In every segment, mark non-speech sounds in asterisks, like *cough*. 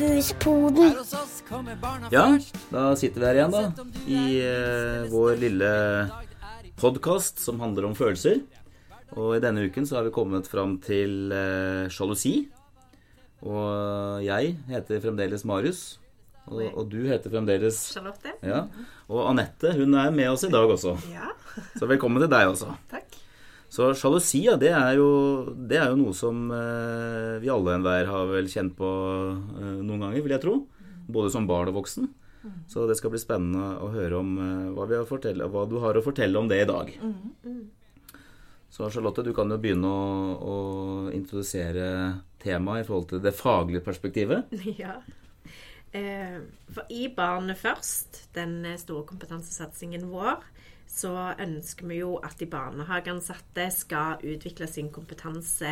Fusepoden. Ja, da sitter vi her igjen, da. I eh, vår lille podkast som handler om følelser. Og i denne uken så har vi kommet fram til eh, sjalusi. Og jeg heter fremdeles Marius. Og, og du heter fremdeles Charlotte. Ja. Og Anette, hun er med oss i dag også. Ja, Så velkommen til deg også. takk. Så sjalusi, ja, det er jo, det er jo noe som eh, vi alle enhver har vel kjent på eh, noen ganger, vil jeg tro. Både som barn og voksen. Så det skal bli spennende å høre om eh, hva, vi har fortelle, hva du har å fortelle om det i dag. Så Charlotte, du kan jo begynne å, å introdusere temaet i forhold til det faglige perspektivet. *laughs* Ja. Eh, for i Barnet først, den store kompetansesatsingen vår, så ønsker vi jo at de barnehageansatte skal utvikle sin kompetanse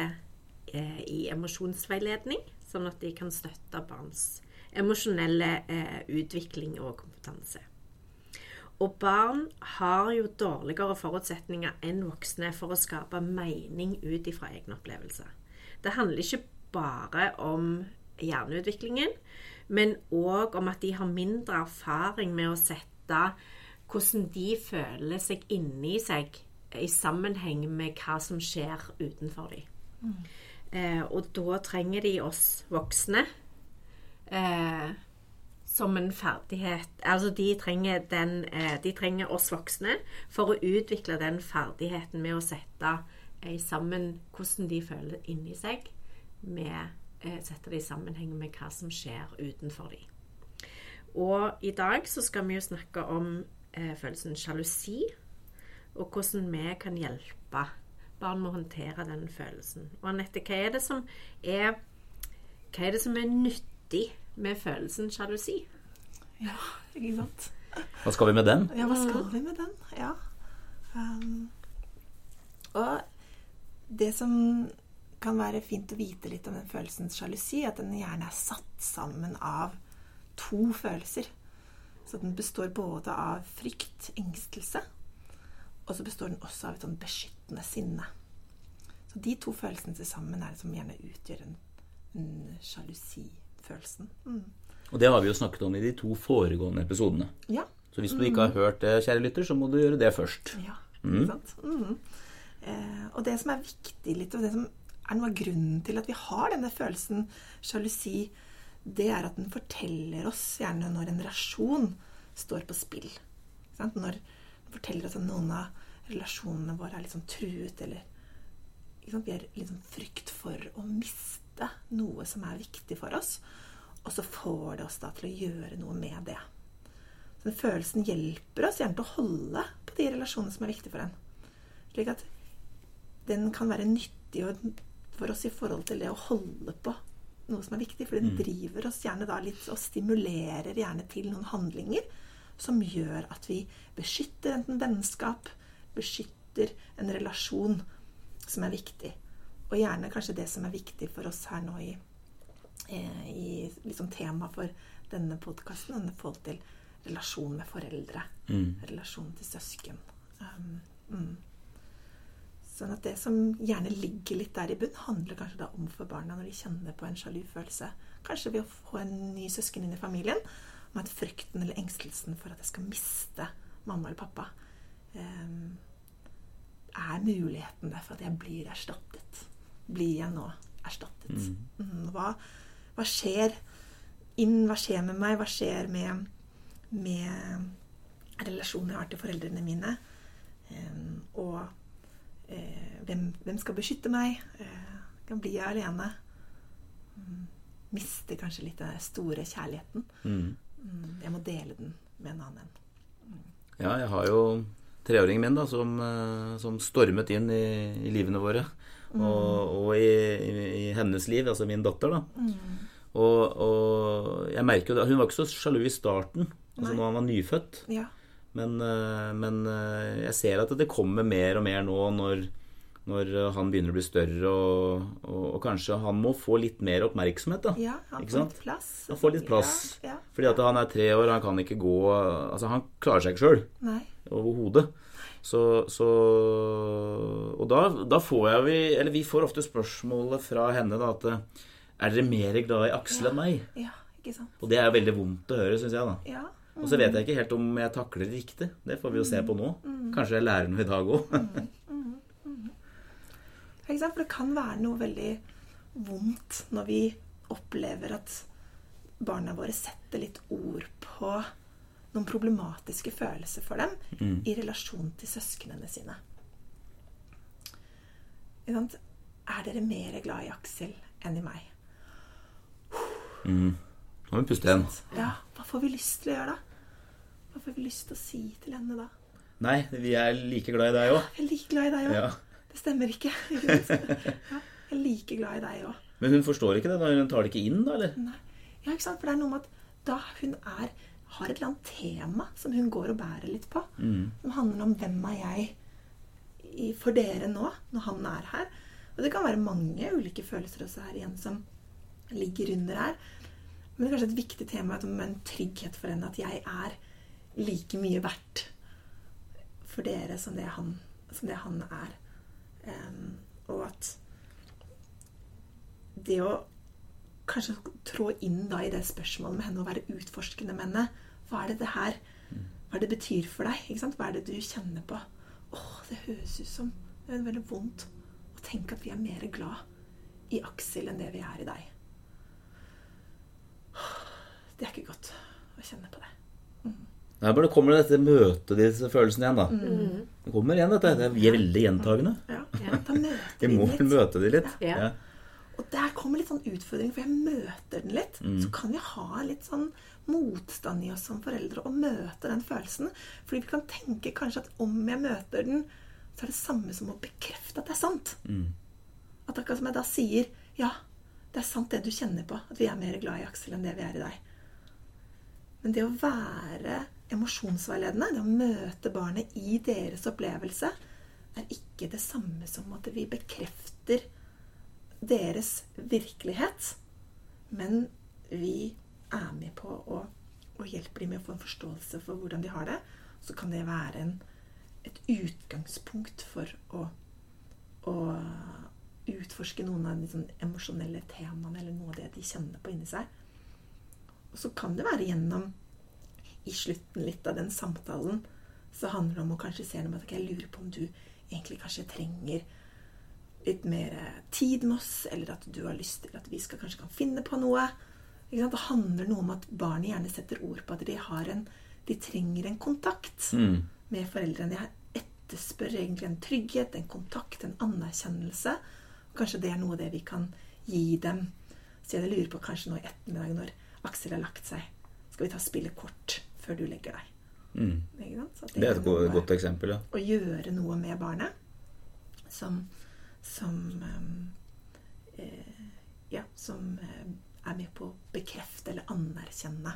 eh, i emosjonsveiledning, sånn at de kan støtte barns emosjonelle eh, utvikling og kompetanse. Og barn har jo dårligere forutsetninger enn voksne for å skape mening ut ifra egne opplevelser. Det handler ikke bare om hjerneutviklingen, men òg om at de har mindre erfaring med å sette hvordan de føler seg inni seg i sammenheng med hva som skjer utenfor dem. Eh, og da trenger de oss voksne eh, som en ferdighet Altså de trenger, den, eh, de trenger oss voksne for å utvikle den ferdigheten med å sette sammen hvordan de føler inni seg, med eh, sette det i sammenheng med hva som skjer utenfor dem. Og i dag så skal vi jo snakke om eh, følelsen sjalusi, og hvordan vi kan hjelpe barn med å håndtere den følelsen. Og Anette, hva er det som er Hva er det som er nyttig med følelsen sjalusi? Ja, ikke sant? Hva skal vi med den? Ja, hva skal vi med den? Ja. Um, og det som kan være fint å vite litt om den følelsen sjalusi, at den gjerne er satt sammen av to følelser. Så den består både av frykt, engstelse, og så består den også av et sånn beskyttende sinne. Så de to følelsene til sammen er det som gjerne utgjør en, en sjalusifølelsen. Mm. Og det har vi jo snakket om i de to foregående episodene. Ja. Så hvis du ikke har hørt det, kjære lytter, så må du gjøre det først. Ja, ikke sant? Mm. Eh, og det som er viktig litt, og det som er noe av grunnen til at vi har denne følelsen sjalusi, det er at den forteller oss gjerne når en relasjon står på spill. Når den forteller oss at noen av relasjonene våre er litt sånn truet, eller vi har litt sånn frykt for å miste noe som er viktig for oss. Og så får det oss da til å gjøre noe med det. Så den følelsen hjelper oss gjerne til å holde på de relasjonene som er viktige for en. Slik at den kan være nyttig for oss i forhold til det å holde på noe som er viktig. For den driver oss gjerne da litt og stimulerer gjerne til noen handlinger som gjør at vi beskytter enten vennskap, beskytter en relasjon som er viktig. Og gjerne kanskje det som er viktig for oss her nå i, eh, i liksom tema for denne podkasten, i forhold til relasjon med foreldre. Relasjon til søsken. Um, mm. Sånn at det som gjerne ligger litt der i bunn, handler kanskje da om for barna når de kjenner på en sjalu følelse. Kanskje ved å få en ny søsken inn i familien. Om at frykten eller engstelsen for at jeg skal miste mamma eller pappa, um, er muligheten der for at jeg blir erstattet. Blir jeg nå erstattet? Mm, hva, hva skjer inn? Hva skjer med meg? Hva skjer med, med relasjonen jeg har til foreldrene mine? Um, og hvem, hvem skal beskytte meg? Eh, kan bli alene? Mm, mister kanskje litt den store kjærligheten. Mm. Mm, jeg må dele den med en annen. Ja, jeg har jo treåringen min da, som, eh, som stormet inn i, i livene våre. Og, og i, i, i hennes liv, altså min datter, da. Og, og jeg merker jo det, Hun var ikke så sjalu i starten, altså Nei. når han var nyfødt. Ja. Men, eh, men eh, jeg ser at det kommer mer og mer nå når, når han begynner å bli større, og, og, og kanskje han må få litt mer oppmerksomhet. da. ja, han får litt plass. Han får litt plass. Ja, ja. Fordi at han er tre år, han kan ikke gå Altså, han klarer seg ikke sjøl overhodet. Så, så Og da, da får jeg vi Eller vi får ofte spørsmålet fra henne da at Er dere mer glad i Aksel enn meg? Ja, Ikke sant? Og det er veldig vondt å høre, syns jeg. da. Ja. Og så vet jeg ikke helt om jeg takler det riktig. Det får vi jo se på nå. Kanskje jeg lærer noe i dag òg. Ikke sant? For det kan være noe veldig vondt når vi opplever at barna våre setter litt ord på noen problematiske følelser for dem i relasjon til søsknene sine. Er dere mer glad i Aksel enn i meg? Nå må vi puste igjen. Ja, hva får vi lyst til å gjøre da? Hva får vi lyst til å si til henne da? Nei, vi er like glad i deg òg. Jeg er like glad i deg òg. Ja. Det stemmer ikke. *laughs* Ja, jeg er like glad i deg òg. Men hun forstår ikke det? når Hun tar det ikke inn, da? eller? Nei. Ja, ikke sant? For det er noe med at da hun er, har et eller annet tema som hun går og bærer litt på, som handler om hvem er jeg for dere nå, når han er her. Og det kan være mange ulike følelser også her igjen som ligger under her. Men det er kanskje et viktig tema med en trygghet for henne at jeg er like mye verdt for dere som det han, som det han er. Um, og at det å kanskje trå inn da i det spørsmålet med henne og være utforskende med henne Hva er det det her Hva det betyr for deg? Hva er det du kjenner på? Åh, det høres ut som Det er veldig vondt å tenke at vi er mer glad i Aksel enn det vi er i deg. Det er ikke godt å kjenne på det. Nei, bare kommer det dette møtet, disse følelsene igjen, da. Det kommer igjen, dette. Det er veldig gjentagende. Ja, Da møter Vi vi må litt. møte de litt. Ja. Ja. Og der kommer litt sånn utfordring, for jeg møter den litt. Så kan vi ha litt sånn motstand i oss som foreldre og møte den følelsen. Fordi vi kan tenke kanskje at om jeg møter den, så er det samme som å bekrefte at det er sant. At akkurat som jeg da sier ja, det er sant det du kjenner på, at vi er mer glad i Aksel enn det vi er i deg. Men det å være emosjonsveiledende, det å møte barnet i deres opplevelse, er ikke det samme som at vi bekrefter deres virkelighet. Men vi er med på å, å hjelpe dem med å få en forståelse for hvordan de har det. Så kan det være en, et utgangspunkt for å, å utforske noen av de sånn emosjonelle temaene eller noe av det de kjenner på inni seg. Og så kan det være gjennom i slutten litt av den samtalen så handler det om å kanskje se dem at jeg lurer på om du egentlig kanskje trenger litt mer tid med oss, eller at du har lyst til at vi skal, kanskje kan finne på noe. Ikke sant? Det handler noe om at barnet gjerne setter ord på at de, har en, de trenger en kontakt Mm. med foreldrene. De etterspør egentlig en trygghet, en kontakt, en anerkjennelse. Kanskje det er noe av det vi kan gi dem. Så jeg lurer på kanskje nå i ettermiddag når Aksel har lagt seg, skal vi ta spillet spille kort før du legger deg. Mm. At Det er et noe- godt eksempel, ja. å gjøre noe med barnet som, som eh, Ja, som eh, er med på å bekrefte eller anerkjenne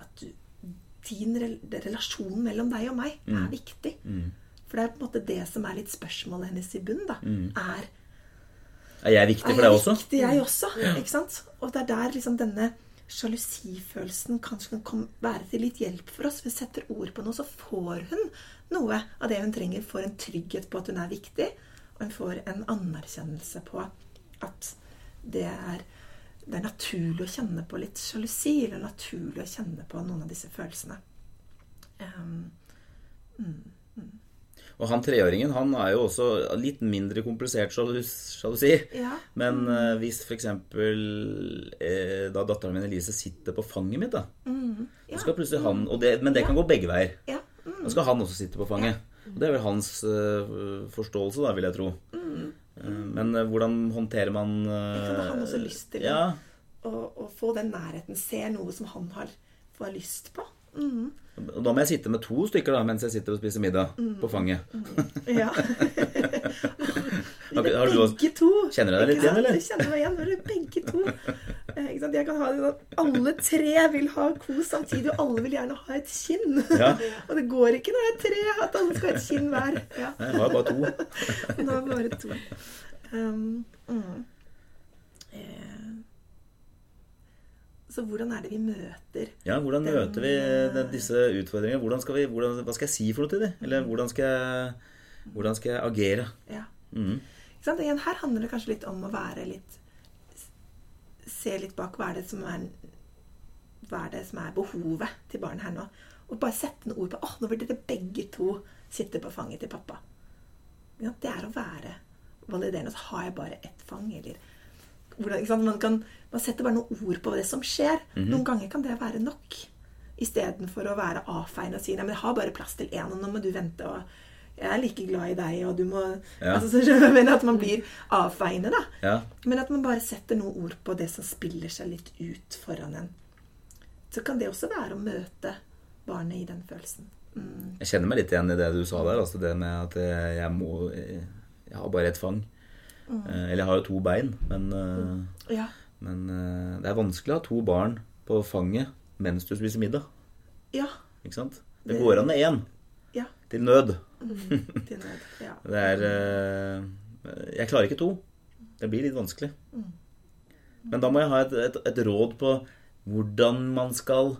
at du, din rel relasjon mellom deg og meg er viktig. For det er på en måte det som er litt spørsmålet hennes i bunn. da, er Er jeg viktig for deg også? er jeg viktig, jeg også? Ikke sant? Og det er der liksom denne sjalusifølelsen kanskje kan komme, være til litt hjelp for oss. Vi setter ord på noe, så får hun noe av det hun trenger. Får en trygghet på at hun er viktig, og hun får en anerkjennelse på at det er, det er naturlig å kjenne på litt sjalusi, eller naturlig å kjenne på noen av disse følelsene. Um, Og han treåringen han er jo også litt mindre komplisert skal du si. ja. Men mm. hvis f.eks. Eh, da datteren min Elise sitter på fanget mitt, da så skal plutselig han, og det, Men det kan gå begge veier. ja. Mm. Da skal han også sitte på fanget. Og Det er vel hans eh, forståelse, da, vil jeg tro. Eh, men eh, hvordan håndterer man eh, Det har han også lyst til å- Ja. Og få den nærheten. Se noe som han har, får lyst på. Mm. Og da må jeg sitte med to stykker da, mens jeg sitter og spiser middag på fanget. Ja. *laughs* Har, har du begge to. Kjenner du deg litt igjen, eller? Jeg kjenner meg igjen. Når det er begge to. Eh, Ikke sant? Jeg kan ha det sånn at Alle tre vil ha kos samtidig, og alle vil gjerne ha et kinn. Ja. *laughs* og det går ikke når det er tre, at alle skal ha et kinn hver. Ja. Nei, jeg har bare to. *laughs* Nå er det bare to. Um, mm. Så hvordan er det vi møter Ja, hvordan Den, møter vi den, disse utfordringene? Hvordan skal vi, hvordan, hva skal jeg si for noe til dem? Eller hvordan skal jeg, hvordan skal jeg agere? Ja. Mm. Igjen, her handler det kanskje litt om å være litt Se litt bak hva er det som er Hva er det som er behovet til barnet her nå? Og bare sette noen ord på åh, nå vil dere begge to sitte på fanget til pappa. Ja, det er å være validerende. Så har jeg bare ett fang, eller hvordan? Man, kan, man setter bare noen ord på det som skjer. Noen ganger kan det være nok. Istedenfor å være avfeiende og si nei, men jeg har bare plass til én, og nå må du vente. og jeg er like glad i deg, og du må Ja. altså, mener? At man blir avfeiende, da. Ja. Men at man bare setter noen ord på det som spiller seg litt ut foran en. Så kan det også være å møte barnet i den følelsen. Mm. Jeg kjenner meg litt igjen i det du sa der. Altså det med at jeg, jeg må Jeg har bare et fang. Eh, Eller jeg har jo to bein, men, eh, Ja. men eh, det er vanskelig å ha to barn på fanget mens du spiser middag. Ja. Ikke sant? Det går an med én. Ja. Til nød. *laughs* Til nød. Ja. Det er Jeg klarer ikke to. Det blir litt vanskelig. Men da må jeg ha et, et, et råd på hvordan man skal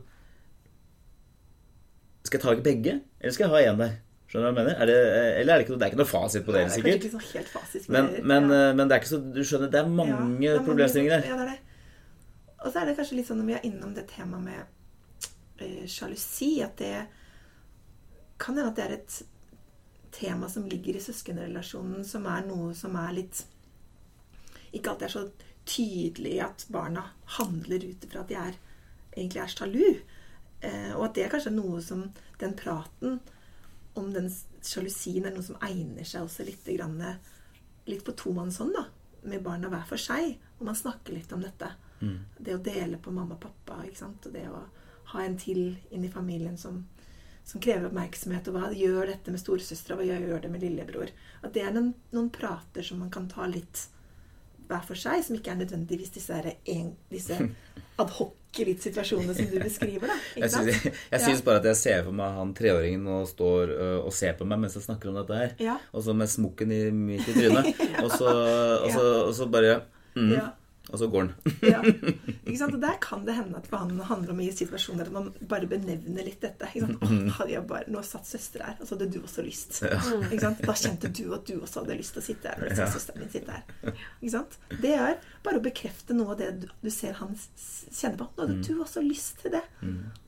Skal jeg ta ikke begge, eller skal jeg ha én der? Skjønner du hva jeg mener? Er det, eller er det ikke, det er ikke noe fasit på det, Det er sikkert. ikke så helt fasit. Men, det- men, ja. eh, men det er ikke så Du skjønner, det er mange Ja, er problemstillinger der. Ja, det er det. Og så er det kanskje litt sånn når vi er innom det temaet med eh, sjalusi, at det kan hende at det er et tema som ligger i søskenrelasjonen, som er noe som er litt Ikke alltid er så tydelig at barna handler ut ifra at de er, egentlig er sjalu. Eh, og at det er kanskje noe som den praten om den sjalusien er noe som egner seg også litt, grann, litt på tomannshånd, da. Med barna hver for seg. Og man snakker litt om dette. Det å dele på mamma og pappa. ikke sant? Og det å ha en til inn i familien som, som krever oppmerksomhet. Og hva gjør dette med storesøstera, hva gjør det med lillebror? At det er noen, noen prater som man kan ta litt hver for seg, som ikke er nødvendigvis disse, en, disse *laughs* adhoc-situasjonene som du beskriver. da, Jeg synes syns, jeg syns bare at jeg ser for meg han treåringen og står ø, og ser på meg mens jeg snakker om dette her. Ja. Og så med smokken i, midt i trynet. *laughs* og, så, og, så, og så bare mm. Og så går han. *laughs* Ja. Ikke sant? Og der kan det hende at det handler om i situasjoner at man bare benevner litt dette. Ikke sant? Åh, hadde jeg bare, nå satt søster her, og så hadde du også lyst. Ikke sant? Da kjente du at du også hadde lyst til å sitte her. når Ja. søsteren min sitte her. Ikke sant? Det er bare å bekrefte noe av det du, du ser han kjenner på. Nå hadde du også lyst til det.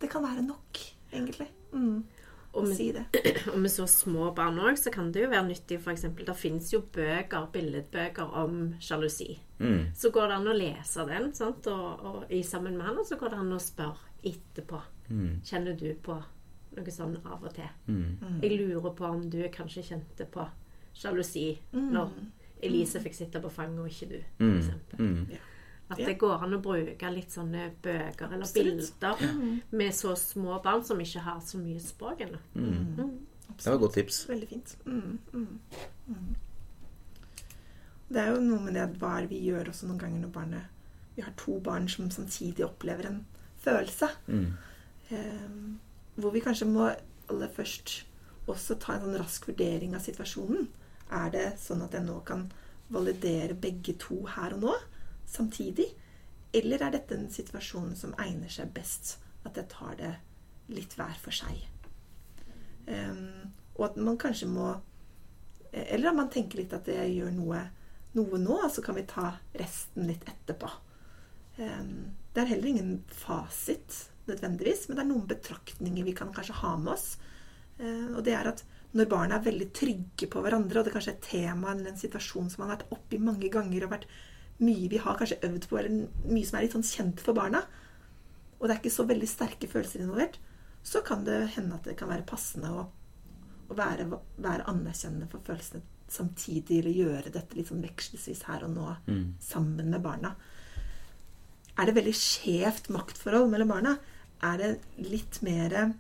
Det kan være nok, egentlig. Mm. Og Å med, si det. *clears throat* og med så små barn òg, så kan det jo være nyttig f.eks. Det fins jo bøker, billedbøker om sjalusi. Mm. Så går det an å lese den sant? Og, og i sammen med han, og så går det an å spørre etterpå. Mm. Kjenner du på noe sånn av og til? Mm. Jeg lurer på om du kanskje kjente på sjalusi når Elise fikk sitte på fanget, og ikke du, Mm. f.eks. Mm. At det går an å bruke litt sånne bøker eller Absolutt. bilder med så små barn som ikke har så mye språk ennå. Mm. Mm. Det var et godt tips. Veldig fint. Mm, mm, mm. Det er jo noe med det hva vi gjør også noen ganger når barnet Vi har to barn som samtidig opplever en følelse. Mm. Eh, hvor vi kanskje må aller først også ta en sånn rask vurdering av situasjonen. Er det sånn at jeg nå kan validere begge to her og nå samtidig? Eller er dette en situasjon som egner seg best at jeg tar det litt hver for seg? Um, og at man kanskje må Eller at man tenker litt at jeg gjør noe, noe nå, så kan vi ta resten litt etterpå. Um, det er heller ingen fasit nødvendigvis, men det er noen betraktninger vi kan kanskje ha med oss. Uh, og det er at når barna er veldig trygge på hverandre, og det kanskje er et tema eller en situasjon som man har vært oppi mange ganger, og vært mye vi har kanskje øvd på, eller mye som er litt sånn kjent for barna, og det er ikke så veldig sterke følelser involvert, så kan det hende at det kan være passende å, å være, være anerkjennende for følelsene samtidig, eller gjøre dette litt sånn vekselsvis her og nå Mm. sammen med barna. Er det veldig skjevt maktforhold mellom barna? Er det litt mer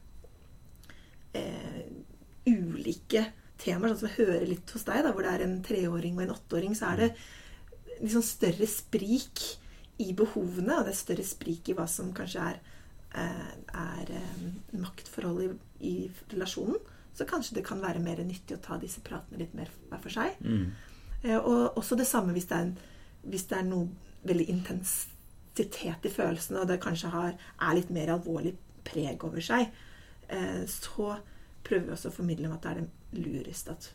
eh, ulike temaer, sånn som jeg hører litt hos deg, da, hvor det er en treåring og en åtteåring, så er det liksom større sprik i behovene, og det er større sprik i hva som kanskje er, eh, er eh, maktforhold i, i relasjonen. Så kanskje det kan være mer nyttig å ta disse pratene litt mer hver for seg. Mm. Eh, Og også det samme hvis det er, en, hvis det er noe veldig intensitet i følelsene, og det kanskje har, er litt mer alvorlig preg over seg, så prøver vi også å formidle om at det er det lurest at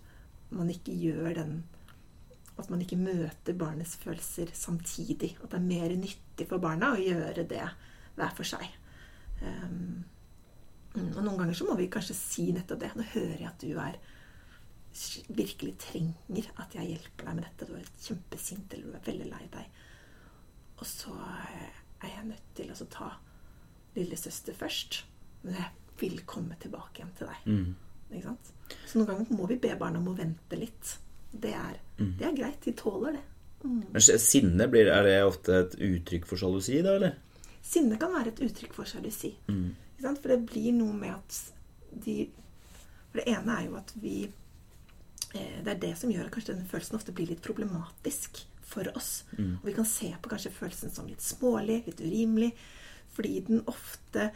man ikke gjør den At man ikke møter barnets følelser samtidig. At det er mer nyttig for barna å gjøre det hver for seg. Um, og noen ganger så må vi kanskje si nettopp det. Nå hører jeg at du er virkelig trenger at jeg hjelper deg med dette. Du er kjempesint, eller du er veldig lei deg. Og så er jeg nødt til å ta lillesøster først. Men jeg vil komme tilbake igjen til deg. Mm. Ikke sant? Så noen ganger må vi be barna om å vente litt. Det er, mm. det er greit. De tåler det. Mm. Men sinne, blir, er det ofte et uttrykk for sjalusi, da, eller? Sinne kan være et uttrykk for sjalusi. Mm. For det blir noe med at de For det ene er jo at vi eh, Det er det som gjør at kanskje denne følelsen ofte blir litt problematisk for oss. Mm. Og vi kan se på kanskje følelsen som litt smålig, litt urimelig, fordi den ofte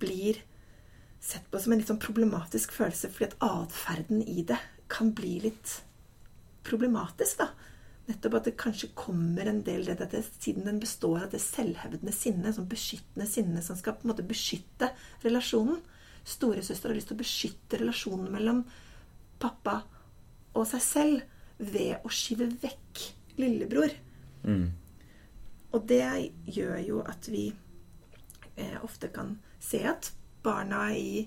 blir sett på som en litt sånn problematisk følelse fordi at atferden i det kan bli litt problematisk, da. Nettopp at det kanskje kommer en del det det siden den består av det selvhevdende sinnet, sånn beskyttende sinne, som skal på en måte beskytte relasjonen. Storesøster har lyst til å beskytte relasjonen mellom pappa og seg selv ved å skyve vekk lillebror. Mm. Og det gjør jo at vi eh, ofte kan se at barna i,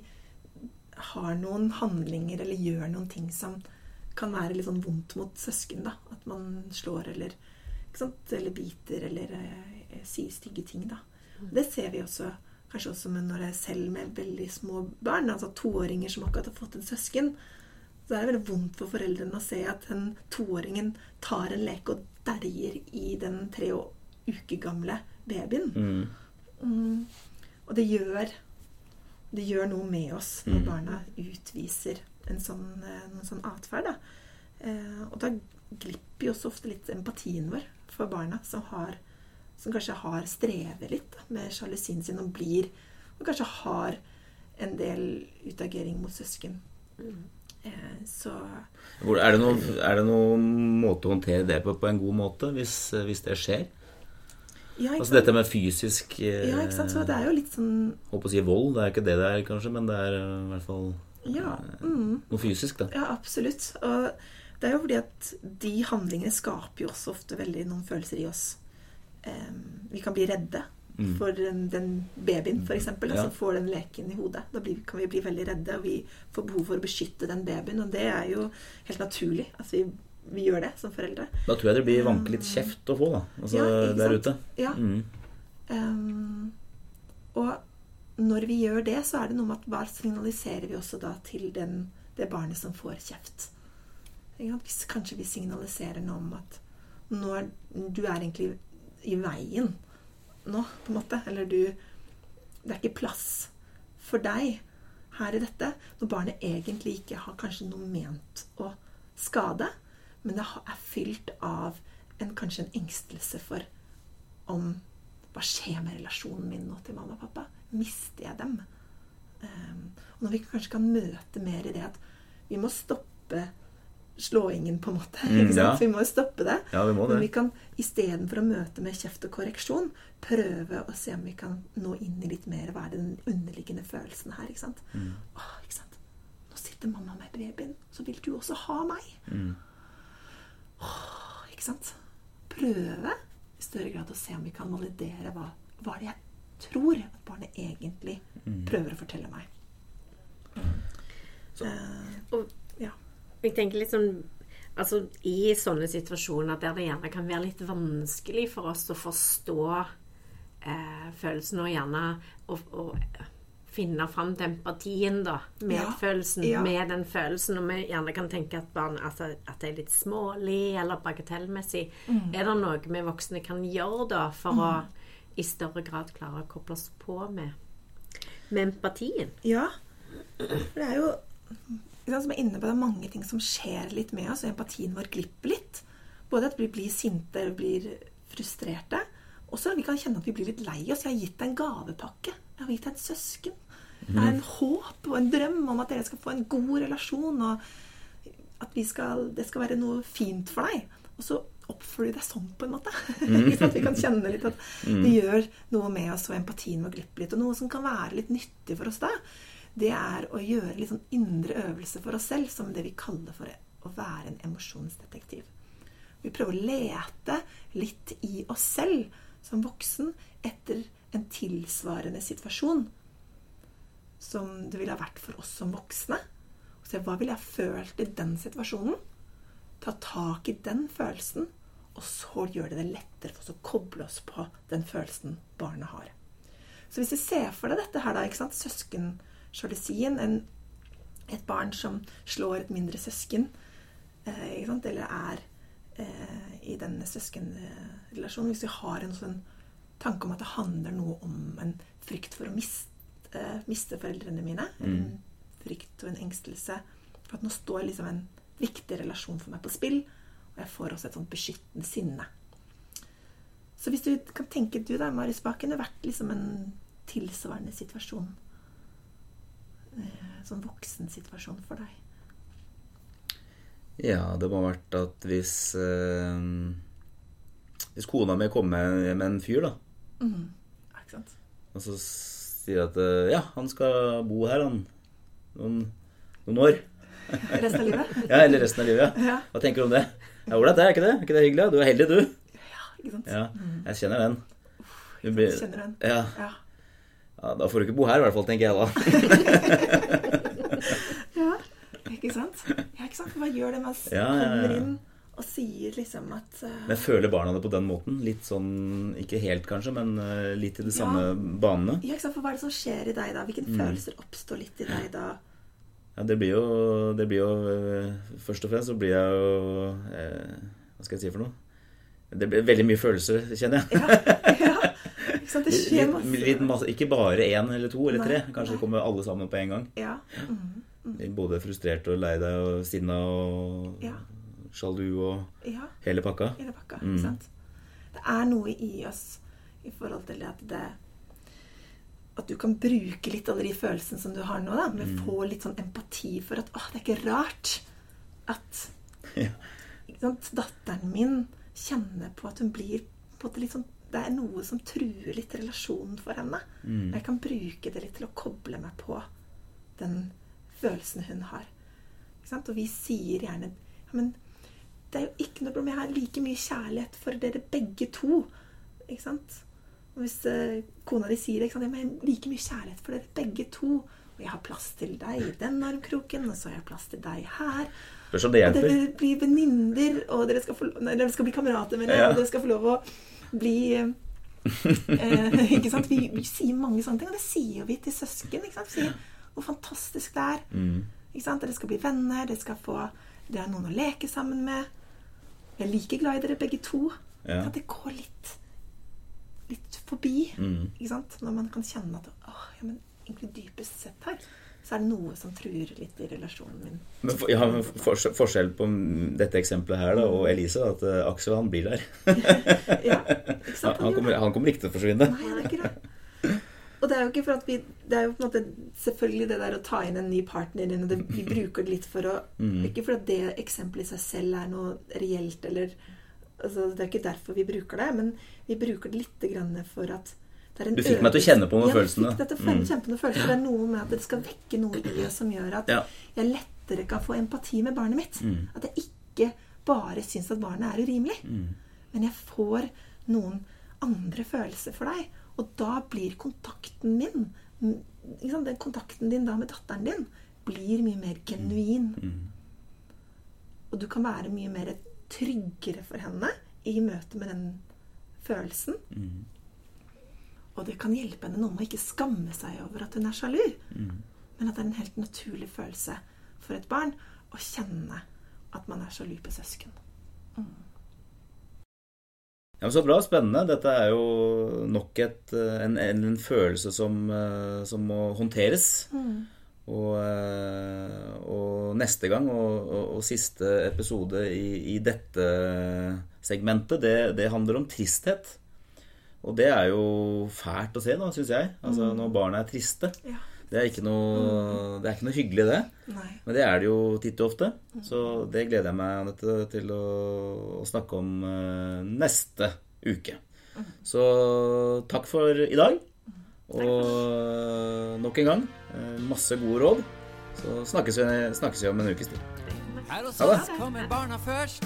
har noen handlinger eller gjør noen ting som kan være litt sånn vondt mot søsken. da, At man slår eller, eller biter eller eh, sier stygge ting. da. Mm. Det ser vi også kanskje også når det er selv med veldig små barn, altså toåringer som akkurat har fått en søsken. Så er det veldig vondt for foreldrene å se at den toåringen tar en leke og derjer i den tre uker gamle babyen. Mm. Mm. Og det gjør, det gjør noe med oss når mm. barna utviser en sånn, eh, en sånn atferd. Eh, og da glipper jo også ofte litt empatien vår for barna som, har, som kanskje har strevet litt da, med sjalusien sin og blir Og kanskje har en del utagering mot søsken. Mm. Eh, så er det, noen, er det noen måte å håndtere det på på en god måte, hvis, hvis det skjer? Ja, altså dette med fysisk Ja, ikke sant. Så det er jo litt sånn Håper å si vold. Det er ikke det det er, kanskje, men det er i hvert fall ja, mm. Noe fysisk, da. Ja, absolutt. Og det er jo fordi at de handlingene skaper jo også ofte veldig noen følelser i oss. Um, vi kan bli redde mm. for den, den babyen, f.eks., ja. som får den leken i hodet. Da blir, kan vi bli veldig redde, og vi får behov for å beskytte den babyen. Og det er jo helt naturlig at vi, vi gjør det som foreldre. Da tror jeg det blir vanke litt kjeft å få, da. Altså ja, der ute. Ja. Mm. Um, og når vi gjør det, så er det noe med at hva signaliserer vi også da til den, det barnet som får kjeft? Hvis kanskje vi signaliserer noe om at nå er, du er egentlig i veien nå, på en måte. Eller du Det er ikke plass for deg her i dette. Når barnet egentlig ikke har kanskje noe ment å skade, men det er fylt av en, kanskje en engstelse for om Hva skjer med relasjonen min nå til mamma og pappa? mister jeg dem? Um, og når vi kanskje kan møte mer i det at vi må stoppe slåingen, på en måte. *laughs* Mm, ja. Vi må jo stoppe det. Ja, vi må det. Men vi kan istedenfor å møte med kjeft og korreksjon, prøve å se om vi kan nå inn i litt mer hva er den underliggende følelsen her. ikke sant? Mm. Åh, ikke sant? Nå sitter mamma med babyen, så vil du også ha meg. Mm. Ikke sant? Prøve i større grad å se om vi kan validere hva, hva det jeg tror at barnet egentlig mm. prøver å fortelle meg. Uh, og ja. jeg tenker litt sånn Altså i sånne situasjoner der det gjerne kan være litt vanskelig for oss å forstå eh, følelsene og gjerne å, å finne fram til empatien, da. Medfølelsen ja, ja. med den følelsen. Og vi gjerne kan tenke at barn altså, at det er litt smålig eller bagatellmessig. Mm. Er det noe vi voksne kan gjøre da for mm. å i større grad klare å koble oss på med, med empatien. Ja. For det er jo som er inne på, det er mange ting som skjer litt med oss, og empatien vår glipper litt. Både at vi blir sinte eller blir frustrerte. Også at vi kan kjenne at vi blir litt lei oss. Jeg har gitt deg en gavepakke. Jeg har gitt deg et søsken. Det er en håp og en drøm om at dere skal få en god relasjon, og at skal, det skal være noe fint for deg. Og så oppfører du deg sånn, på en måte. *laughs* Mm. at vi kan kjenne litt at mm. det gjør noe med oss, og empatien må glippe litt. Og noe som kan være litt nyttig for oss da, det er å gjøre litt sånn indre øvelse for oss selv, som det vi kaller for å være en emosjonsdetektiv. Vi prøver å lete litt i oss selv som voksen etter en tilsvarende situasjon som det ville ha vært for oss som voksne. Og se hva ville jeg følt i den situasjonen. Ta tak i den følelsen, og så gjør det det lettere for oss å koble oss på den følelsen barnet har. Så hvis vi ser for deg dette her, da, ikke sant, søskensjalusien, et barn som slår et mindre søsken, eh, eller er eh, i denne søskenrelasjonen Hvis vi har en sånn tanke om at det handler noe om en frykt for å miste, eh, miste foreldrene mine, en frykt og en engstelse for at nå står liksom en viktig relasjon for meg på spill, og jeg får også et sånt beskyttende sinne. Så hvis du kan tenke du da, Marius hva har vært liksom en tilsvarende situasjon. eh, Sånn voksensituasjon for deg. Ja, det må ha vært at hvis eh, Hvis kona mi kom med, med en fyr, da, mm. ikke sant? og så sier at eh, ja, han skal bo her, han. Noen, noen år. *laughs* Resten av livet? Ja, eller resten av livet. ja. Hva tenker du om det? Ja, Ålreit, det er ikke det? Er ikke det hyggelig? Du er heldig, du. Ja, ikke sant? Ja, jeg kjenner den. Du blir, Kjenner den? ja, Ja. ja, da får du ikke bo her, i hvert fall, tenker jeg da. *laughs* ja. Ikke sant? Ja, ikke sant? Hva gjør det med oss Ja, ja, ja. kommer inn og sier liksom at uh, Men føler barna det på den måten? Litt sånn, ikke helt kanskje, men uh, litt i de samme banene? Ja, ikke sant? For hva er det som skjer i deg da? Hvilke Mm. følelser oppstår litt i deg da? Ja, det blir jo, det blir jo eh, Først og fremst så blir jeg jo eh, Hva skal jeg si for noe? Det blir veldig mye følelser, kjenner jeg. Ja, ja. Ikke sant? Det skjer masse. litt masse, ikke bare én eller to eller Nei, tre. Kanskje nei. kommer alle sammen på en gang. Ja. Mm. Blir Både frustrert og lei deg og sinna og Ja. Sjalu og ja. hele pakka. Hele pakka. Mm. Ikke sant? Det er noe i oss i forhold til at det At du kan bruke litt alle de følelsene som du har nå, da, men Mm. få litt sånn empati for at 'Å, det er ikke rart at *laughs* Ja. sant, datteren min kjenner på at hun blir på en litt sånn Det er noe som truer litt relasjonen for henne. Mm. Jeg kan bruke det litt til å koble meg på den følelsen hun har. Og vi sier gjerne ja, men det er jo ikke noe problem. Jeg har like mye kjærlighet for dere begge to. Ikke sant? Og hvis eh, kona di sier ikke sant? Jeg har like mye kjærlighet for dere begge to. Og jeg har plass til deg i den armkroken, og så har jeg plass til deg her. Spørs om det hjelper. dere blir venninner, og dere skal, få, nei, dere skal bli kamerater, mener jeg. Ja. Og dere skal få lov å bli eh, eh, *laughs* Ikke sant? Vi, vi sier mange sånne ting, og det sier vi til søsken. Ikke sant? Vi sier hvor fantastisk det er. Mm. Ikke sant? Dere skal bli venner, dere skal få Dere har noen å leke sammen med. Jeg er like glad i dere begge to. Ja. At det går litt litt forbi. Mm. Ikke sant? Når man kan kjenne at åh, ja, men egentlig dypest sett her, så er det noe som truer litt i relasjonen min. Men for, ja, men forskjell, forskjell på dette eksempelet her da, og Elise, at eh, Aksel han blir der. *laughs* Ja, sant? Han, *laughs* han, kommer, han kommer ikke til å forsvinne. Nei, det er ikke det. Er jo ikke for at vi Det er jo på en måte selvfølgelig det der å ta inn en ny partner inn, og det, vi bruker det litt for å Mm. Ikke for at det eksempelet i seg selv er noe reelt, eller altså, Det er ikke derfor vi bruker det, men vi bruker det litt grann for at det er en Du fikk meg til å kjenne på noen ja, følelsene. Fikk deg Mm. kjenne på noen følelser. Det er noe med at det skal vekke noe i oss som gjør at Ja. jeg lettere kan få empati med barnet mitt. Mm. At jeg ikke bare syns at barnet er urimelig. Mm. Men jeg får noen andre følelser for deg. Og da blir kontakten min liksom, Den kontakten din da med datteren din blir mye mer genuin. Mm. Og du kan være mye mer tryggere for henne i møte med den følelsen. Mm. Og det kan hjelpe henne noe med å ikke skamme seg over at hun er sjalu. Mm. Men at det er en helt naturlig følelse for et barn å kjenne at man er sjalu på søsken. Ja, men Så bra, spennende. Dette er jo nok et, eh, en, en, følelse som, eh, som må håndteres. Og, eh, og neste gang, og, og, og siste episode i, i dette segmentet, det, det handler om tristhet. Og det er jo fælt å se, da, syns jeg. Altså når barna er triste. Ja. Det er, ikke noe, det er ikke noe hyggelig, det. Nei. Men det er det jo titt og ofte. Så det gleder jeg meg Annette, til å, å snakke om uh, neste uke. Så takk for i dag. Og eh, nok en gang eh, masse gode råd. Så snakkes vi, snakkes vi om en ukes tid. Her hos Ha det. oss kommer barna først.